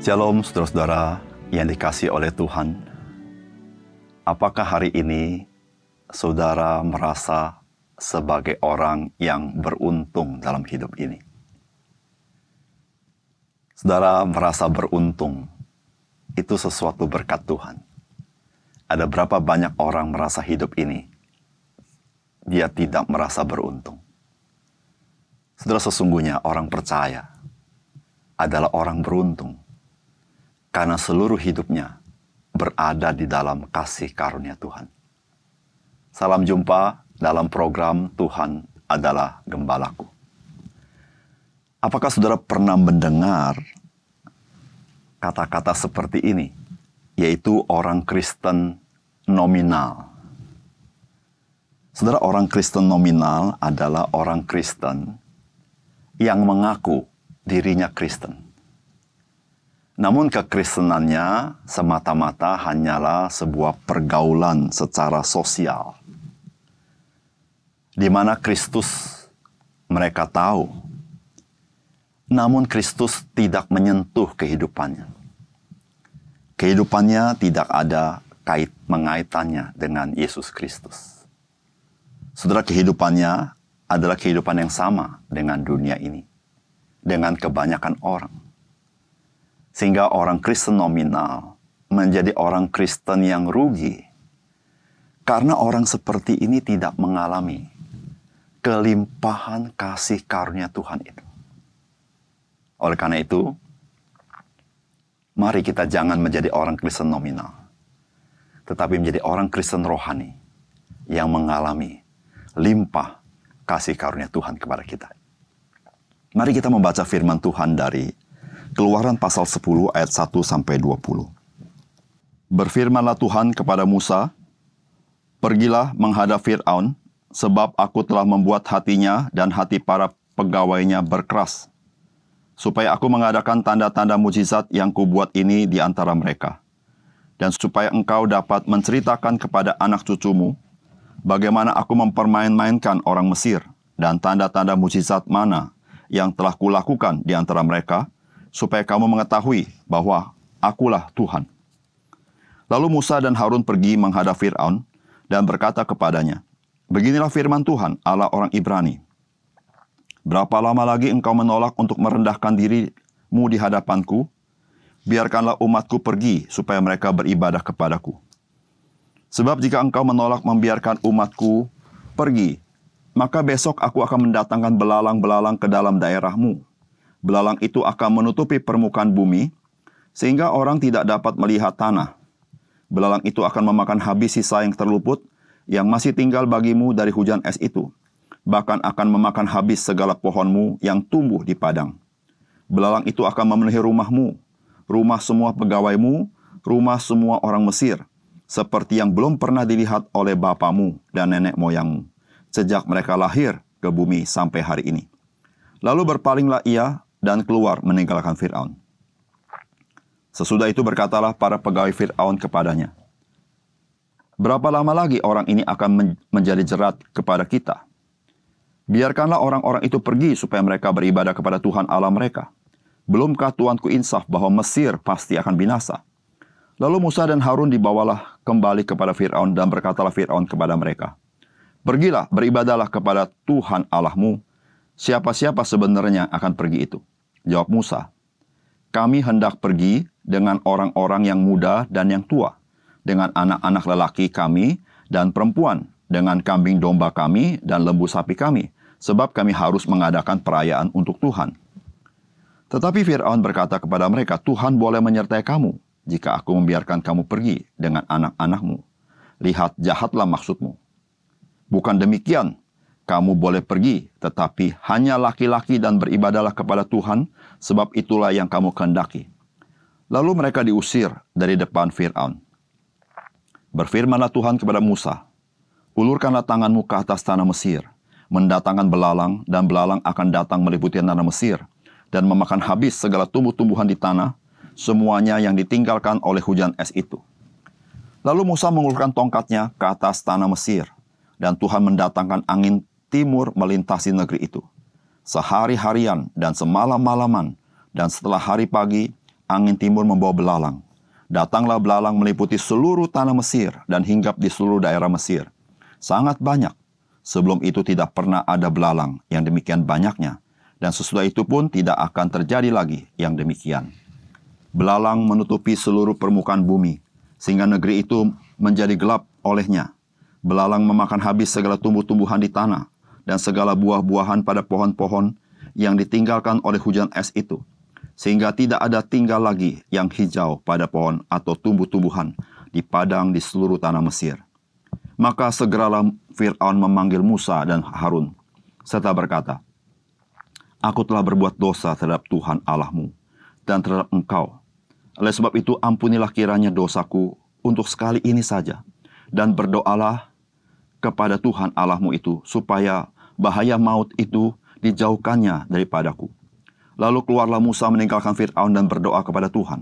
Shalom saudara-saudara yang dikasih oleh Tuhan. Apakah hari ini saudara merasa sebagai orang yang beruntung dalam hidup ini? Saudara merasa beruntung, itu sesuatu berkat Tuhan. Ada berapa banyak orang merasa hidup ini, dia tidak merasa beruntung. Saudara sesungguhnya orang percaya adalah orang beruntung karena seluruh hidupnya berada di dalam kasih karunia Tuhan. Salam jumpa dalam program Tuhan adalah Gembalaku. Apakah saudara pernah mendengar kata-kata seperti ini, yaitu orang Kristen nominal? Saudara, orang Kristen nominal adalah orang Kristen yang mengaku dirinya Kristen. Namun kekristenannya semata-mata hanyalah sebuah pergaulan secara sosial. Di mana Kristus mereka tahu, namun Kristus tidak menyentuh kehidupannya. Kehidupannya tidak ada kait mengaitannya dengan Yesus Kristus. Saudara kehidupannya adalah kehidupan yang sama dengan dunia ini, dengan kebanyakan orang. Sehingga orang Kristen nominal menjadi orang Kristen yang rugi, karena orang seperti ini tidak mengalami kelimpahan kasih karunia Tuhan itu. Oleh karena itu, mari kita jangan menjadi orang Kristen nominal, tetapi menjadi orang Kristen rohani yang mengalami limpah kasih karunia Tuhan kepada kita. Mari kita membaca firman Tuhan dari Keluaran pasal 10 ayat 1 sampai 20. Berfirmanlah Tuhan kepada Musa, Pergilah menghadap Fir'aun, sebab aku telah membuat hatinya dan hati para pegawainya berkeras, supaya aku mengadakan tanda-tanda mujizat yang kubuat ini di antara mereka, dan supaya engkau dapat menceritakan kepada anak cucumu bagaimana aku mempermain-mainkan orang Mesir dan tanda-tanda mujizat mana yang telah kulakukan di antara mereka, supaya kamu mengetahui bahwa akulah Tuhan. Lalu Musa dan Harun pergi menghadap Fir'aun dan berkata kepadanya, Beginilah firman Tuhan, Allah orang Ibrani. Berapa lama lagi engkau menolak untuk merendahkan dirimu di hadapanku? Biarkanlah umatku pergi supaya mereka beribadah kepadaku. Sebab jika engkau menolak membiarkan umatku pergi, maka besok aku akan mendatangkan belalang-belalang ke dalam daerahmu. Belalang itu akan menutupi permukaan bumi, sehingga orang tidak dapat melihat tanah. Belalang itu akan memakan habis sisa yang terluput, yang masih tinggal bagimu dari hujan es itu. Bahkan akan memakan habis segala pohonmu yang tumbuh di padang. Belalang itu akan memenuhi rumahmu, rumah semua pegawaimu, rumah semua orang Mesir, seperti yang belum pernah dilihat oleh bapamu dan nenek moyangmu, sejak mereka lahir ke bumi sampai hari ini. Lalu berpalinglah ia dan keluar meninggalkan Fir'aun. Sesudah itu berkatalah para pegawai Fir'aun kepadanya, Berapa lama lagi orang ini akan menjadi jerat kepada kita? Biarkanlah orang-orang itu pergi supaya mereka beribadah kepada Tuhan Allah mereka. Belumkah Tuanku insaf bahwa Mesir pasti akan binasa? Lalu Musa dan Harun dibawalah kembali kepada Fir'aun dan berkatalah Fir'aun kepada mereka, Pergilah, beribadalah kepada Tuhan Allahmu. Siapa-siapa sebenarnya akan pergi itu? Jawab Musa, Kami hendak pergi dengan orang-orang yang muda dan yang tua, dengan anak-anak lelaki kami dan perempuan, dengan kambing domba kami dan lembu sapi kami, sebab kami harus mengadakan perayaan untuk Tuhan. Tetapi Fir'aun berkata kepada mereka, Tuhan boleh menyertai kamu, jika aku membiarkan kamu pergi dengan anak-anakmu. Lihat jahatlah maksudmu. Bukan demikian, kamu boleh pergi, tetapi hanya laki-laki dan beribadalah kepada Tuhan, sebab itulah yang kamu kehendaki. Lalu mereka diusir dari depan Fir'aun. Berfirmanlah Tuhan kepada Musa, Ulurkanlah tanganmu ke atas tanah Mesir, mendatangkan belalang, dan belalang akan datang meliputi tanah Mesir, dan memakan habis segala tumbuh-tumbuhan di tanah, semuanya yang ditinggalkan oleh hujan es itu. Lalu Musa mengulurkan tongkatnya ke atas tanah Mesir, dan Tuhan mendatangkan angin timur melintasi negeri itu. Sehari-harian dan semalam-malaman, dan setelah hari pagi, angin timur membawa belalang. Datanglah belalang meliputi seluruh tanah Mesir dan hinggap di seluruh daerah Mesir. Sangat banyak. Sebelum itu tidak pernah ada belalang yang demikian banyaknya. Dan sesudah itu pun tidak akan terjadi lagi yang demikian. Belalang menutupi seluruh permukaan bumi, sehingga negeri itu menjadi gelap olehnya. Belalang memakan habis segala tumbuh-tumbuhan di tanah, dan segala buah-buahan pada pohon-pohon yang ditinggalkan oleh hujan es itu sehingga tidak ada tinggal lagi yang hijau pada pohon atau tumbuh-tumbuhan di padang di seluruh tanah Mesir. Maka segeralah Fir'aun memanggil Musa dan Harun, serta berkata, Aku telah berbuat dosa terhadap Tuhan Allahmu dan terhadap engkau. Oleh sebab itu ampunilah kiranya dosaku untuk sekali ini saja, dan berdoalah kepada Tuhan Allahmu itu, supaya bahaya maut itu dijauhkannya daripadaku Lalu keluarlah Musa meninggalkan Fir'aun dan berdoa kepada Tuhan.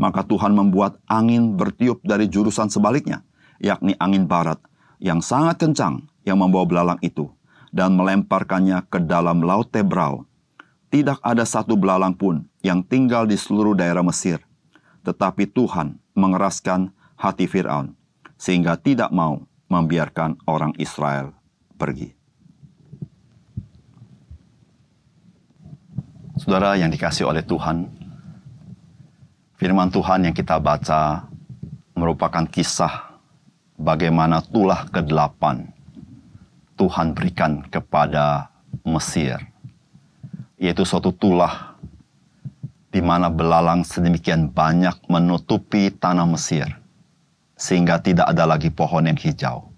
Maka Tuhan membuat angin bertiup dari jurusan sebaliknya, yakni angin barat, yang sangat kencang yang membawa belalang itu, dan melemparkannya ke dalam Laut Tebrau. Tidak ada satu belalang pun yang tinggal di seluruh daerah Mesir. Tetapi Tuhan mengeraskan hati Fir'aun, sehingga tidak mau membiarkan orang Israel pergi. Saudara yang dikasih oleh Tuhan, firman Tuhan yang kita baca merupakan kisah bagaimana tulah ke-8 Tuhan berikan kepada Mesir. Yaitu suatu tulah di mana belalang sedemikian banyak menutupi tanah Mesir sehingga tidak ada lagi pohon yang hijau.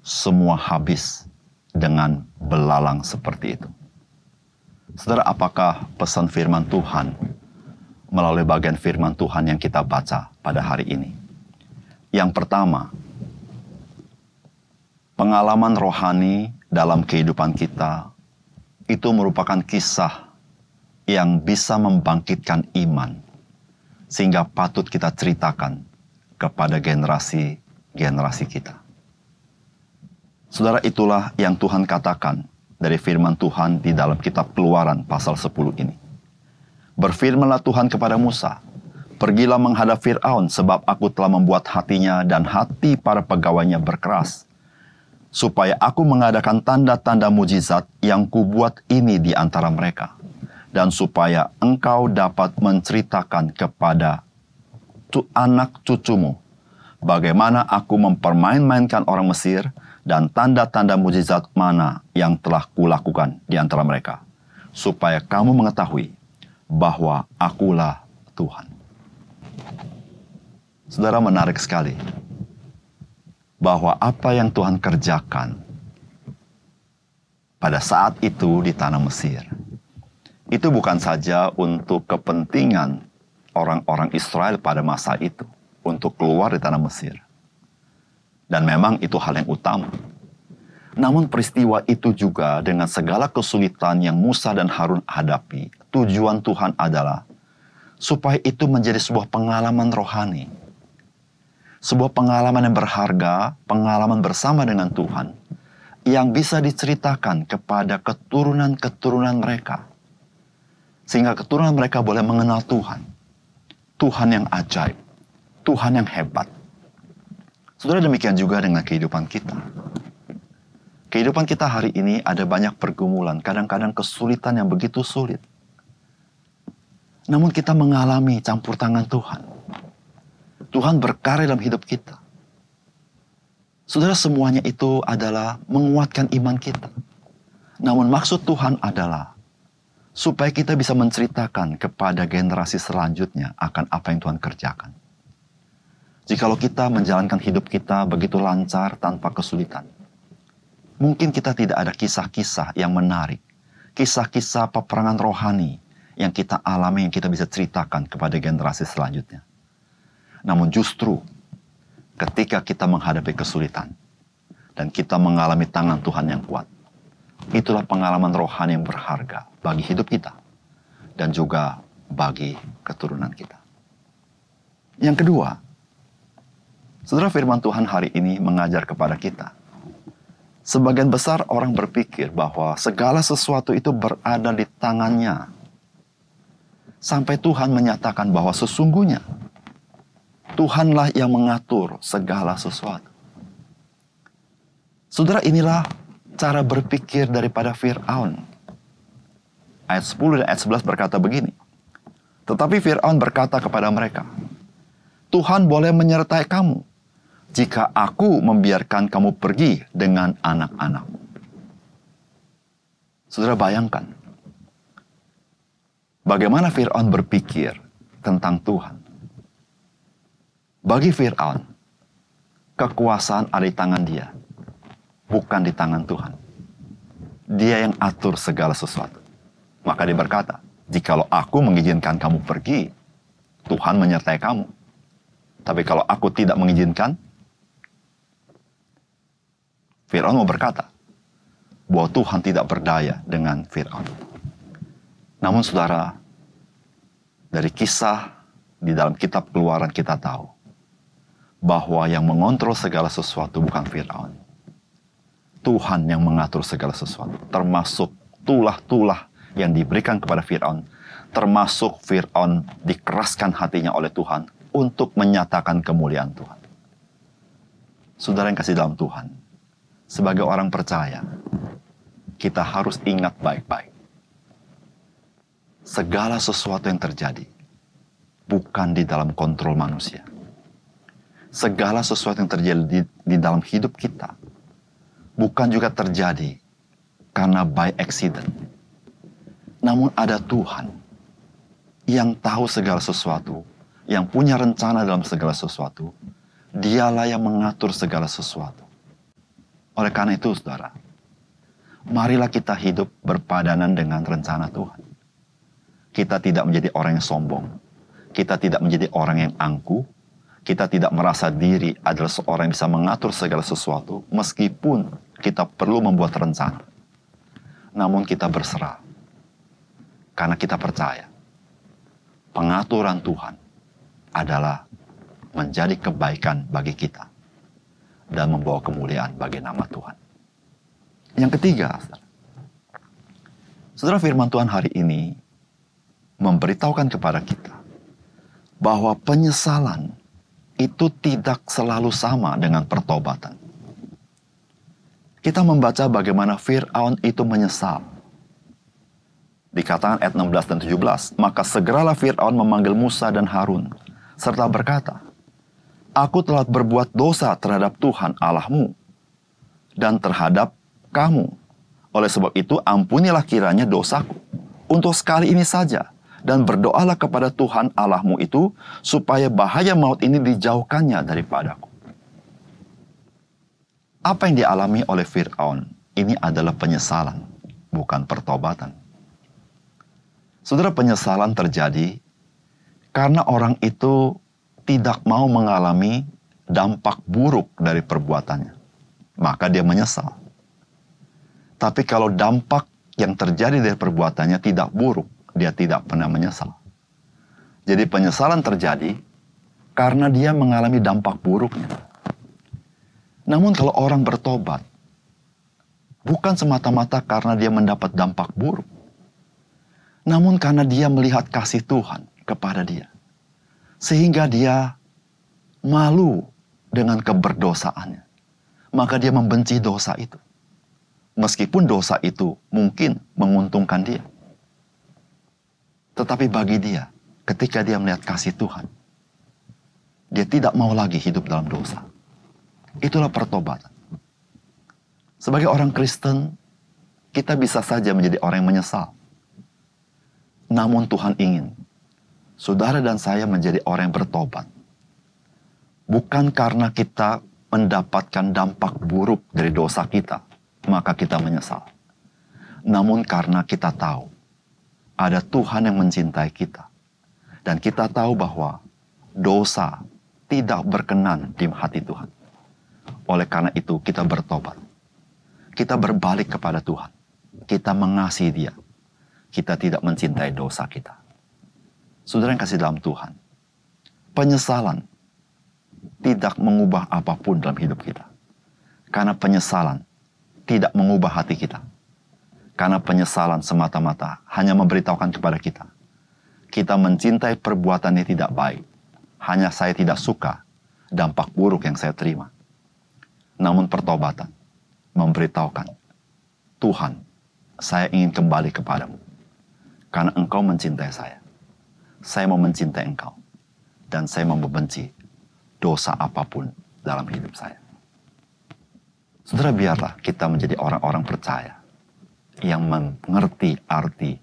Semua habis dengan belalang seperti itu. Saudara, apakah pesan firman Tuhan melalui bagian firman Tuhan yang kita baca pada hari ini? Yang pertama, pengalaman rohani dalam kehidupan kita itu merupakan kisah yang bisa membangkitkan iman, sehingga patut kita ceritakan kepada generasi-generasi kita. Saudara, itulah yang Tuhan katakan dari firman Tuhan di dalam kitab Keluaran pasal 10 ini. Berfirmanlah Tuhan kepada Musa, Pergilah menghadap Fir'aun sebab aku telah membuat hatinya dan hati para pegawainya berkeras. Supaya aku mengadakan tanda-tanda mujizat yang kubuat ini di antara mereka. Dan supaya engkau dapat menceritakan kepada anak cucumu bagaimana aku mempermain-mainkan orang Mesir dan tanda-tanda mujizat mana yang telah kulakukan di antara mereka, supaya kamu mengetahui bahwa akulah Tuhan. Saudara menarik sekali bahwa apa yang Tuhan kerjakan pada saat itu di tanah Mesir itu bukan saja untuk kepentingan orang-orang Israel pada masa itu untuk keluar di tanah Mesir dan memang itu hal yang utama. Namun peristiwa itu juga dengan segala kesulitan yang Musa dan Harun hadapi, tujuan Tuhan adalah supaya itu menjadi sebuah pengalaman rohani. Sebuah pengalaman yang berharga, pengalaman bersama dengan Tuhan, yang bisa diceritakan kepada keturunan-keturunan mereka. Sehingga keturunan mereka boleh mengenal Tuhan. Tuhan yang ajaib, Tuhan yang hebat, Saudara demikian juga dengan kehidupan kita. Kehidupan kita hari ini ada banyak pergumulan, kadang-kadang kesulitan yang begitu sulit. Namun kita mengalami campur tangan Tuhan. Tuhan berkarya dalam hidup kita. Saudara semuanya itu adalah menguatkan iman kita. Namun maksud Tuhan adalah supaya kita bisa menceritakan kepada generasi selanjutnya akan apa yang Tuhan kerjakan. Jikalau kita menjalankan hidup kita begitu lancar tanpa kesulitan, mungkin kita tidak ada kisah-kisah yang menarik, kisah-kisah peperangan rohani yang kita alami, yang kita bisa ceritakan kepada generasi selanjutnya. Namun justru ketika kita menghadapi kesulitan dan kita mengalami tangan Tuhan yang kuat, itulah pengalaman rohani yang berharga bagi hidup kita dan juga bagi keturunan kita. Yang kedua, Saudara firman Tuhan hari ini mengajar kepada kita. Sebagian besar orang berpikir bahwa segala sesuatu itu berada di tangannya. Sampai Tuhan menyatakan bahwa sesungguhnya Tuhanlah yang mengatur segala sesuatu. Saudara, inilah cara berpikir daripada Fir'aun. Ayat 10 dan ayat 11 berkata begini. Tetapi Fir'aun berkata kepada mereka, Tuhan boleh menyertai kamu jika aku membiarkan kamu pergi dengan anak-anak. Saudara bayangkan, bagaimana Fir'aun berpikir tentang Tuhan. Bagi Fir'aun, kekuasaan ada di tangan dia bukan di tangan Tuhan. Dia yang atur segala sesuatu. Maka dia berkata, jikalau aku mengizinkan kamu pergi, Tuhan menyertai kamu. Tapi kalau aku tidak mengizinkan, Fir'aun mau berkata bahwa Tuhan tidak berdaya dengan Fir'aun. Namun saudara, dari kisah di dalam kitab keluaran kita tahu bahwa yang mengontrol segala sesuatu bukan Fir'aun, Tuhan yang mengatur segala sesuatu, termasuk tulah-tulah yang diberikan kepada Firaun, termasuk Firaun dikeraskan hatinya oleh Tuhan untuk menyatakan kemuliaan Tuhan. Saudara yang kasih dalam Tuhan, sebagai orang percaya, kita harus ingat baik-baik. Segala sesuatu yang terjadi bukan di dalam kontrol manusia. Segala sesuatu yang terjadi di, di dalam hidup kita bukan juga terjadi karena by accident. Namun ada Tuhan yang tahu segala sesuatu, yang punya rencana dalam segala sesuatu. Dialah yang mengatur segala sesuatu. Oleh karena itu, saudara, marilah kita hidup berpadanan dengan rencana Tuhan. Kita tidak menjadi orang yang sombong. Kita tidak menjadi orang yang angkuh. Kita tidak merasa diri adalah seorang yang bisa mengatur segala sesuatu, meskipun kita perlu membuat rencana. Namun kita berserah. Karena kita percaya. Pengaturan Tuhan adalah menjadi kebaikan bagi kita. Dan membawa kemuliaan bagi nama Tuhan. Yang ketiga, saudara firman Tuhan hari ini memberitahukan kepada kita bahwa penyesalan itu tidak selalu sama dengan pertobatan kita membaca bagaimana Fir'aun itu menyesal. Dikatakan ayat 16 dan 17, maka segeralah Fir'aun memanggil Musa dan Harun, serta berkata, Aku telah berbuat dosa terhadap Tuhan Allahmu dan terhadap kamu. Oleh sebab itu ampunilah kiranya dosaku untuk sekali ini saja dan berdoalah kepada Tuhan Allahmu itu supaya bahaya maut ini dijauhkannya daripadaku. Apa yang dialami oleh Fir'aun ini adalah penyesalan, bukan pertobatan. Saudara, penyesalan terjadi karena orang itu tidak mau mengalami dampak buruk dari perbuatannya. Maka dia menyesal. Tapi kalau dampak yang terjadi dari perbuatannya tidak buruk, dia tidak pernah menyesal. Jadi penyesalan terjadi karena dia mengalami dampak buruknya. Namun kalau orang bertobat, bukan semata-mata karena dia mendapat dampak buruk, namun karena dia melihat kasih Tuhan kepada dia. Sehingga dia malu dengan keberdosaannya. Maka dia membenci dosa itu. Meskipun dosa itu mungkin menguntungkan dia. Tetapi bagi dia, ketika dia melihat kasih Tuhan, dia tidak mau lagi hidup dalam dosa. Itulah pertobatan. Sebagai orang Kristen, kita bisa saja menjadi orang yang menyesal. Namun Tuhan ingin saudara dan saya menjadi orang yang bertobat. Bukan karena kita mendapatkan dampak buruk dari dosa kita, maka kita menyesal. Namun karena kita tahu ada Tuhan yang mencintai kita. Dan kita tahu bahwa dosa tidak berkenan di hati Tuhan. Oleh karena itu kita bertobat. Kita berbalik kepada Tuhan. Kita mengasihi dia. Kita tidak mencintai dosa kita. Saudara yang kasih dalam Tuhan. Penyesalan tidak mengubah apa pun dalam hidup kita. Karena penyesalan tidak mengubah hati kita. Karena penyesalan semata-mata hanya memberitahukan kepada kita. kita mencintai perbuatan yang tidak baik. Hanya saya tidak suka dampak buruk yang saya terima. Namun pertobatan memberitahukan, Tuhan, saya ingin kembali kepadamu. Karena engkau mencintai saya. Saya mau mencintai engkau. Dan saya mau membenci dosa apa pun dalam hidup saya. Saudara biarlah kita menjadi orang-orang percaya yang mengerti arti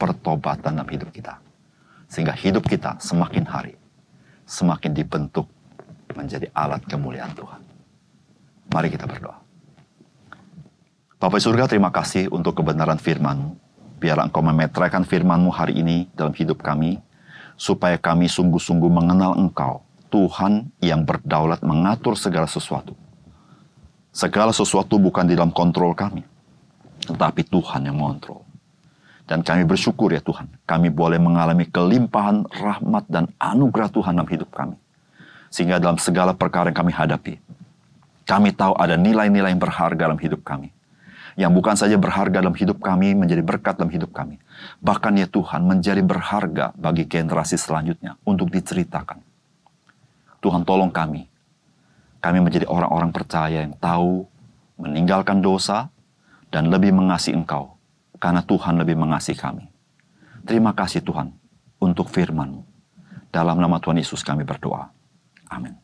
pertobatan dalam hidup kita. Sehingga hidup kita semakin hari semakin dibentuk menjadi alat kemuliaan Tuhan. Mari kita berdoa. Bapak surga terima kasih untuk kebenaran firman Biarlah engkau memetraikan firman-Mu hari ini dalam hidup kami. Supaya kami sungguh-sungguh mengenal engkau. Tuhan yang berdaulat mengatur segala sesuatu. Segala sesuatu bukan di dalam kontrol kami. Tetapi Tuhan yang mengontrol. Dan kami bersyukur ya Tuhan, kami boleh mengalami kelimpahan rahmat dan anugerah Tuhan dalam hidup kami. Sehingga dalam segala perkara yang kami hadapi, kami tahu ada nilai-nilai yang berharga dalam hidup kami. Yang bukan saja berharga dalam hidup kami, menjadi berkat dalam hidup kami. Bahkan ya Tuhan, menjadi berharga bagi generasi selanjutnya untuk diceritakan. Tuhan tolong kami. Kami menjadi orang-orang percaya yang tahu meninggalkan dosa dan lebih mengasihi Engkau karena Tuhan lebih mengasihi kami. Terima kasih Tuhan untuk firman-Mu. Dalam nama Tuhan Yesus kami berdoa. Amin.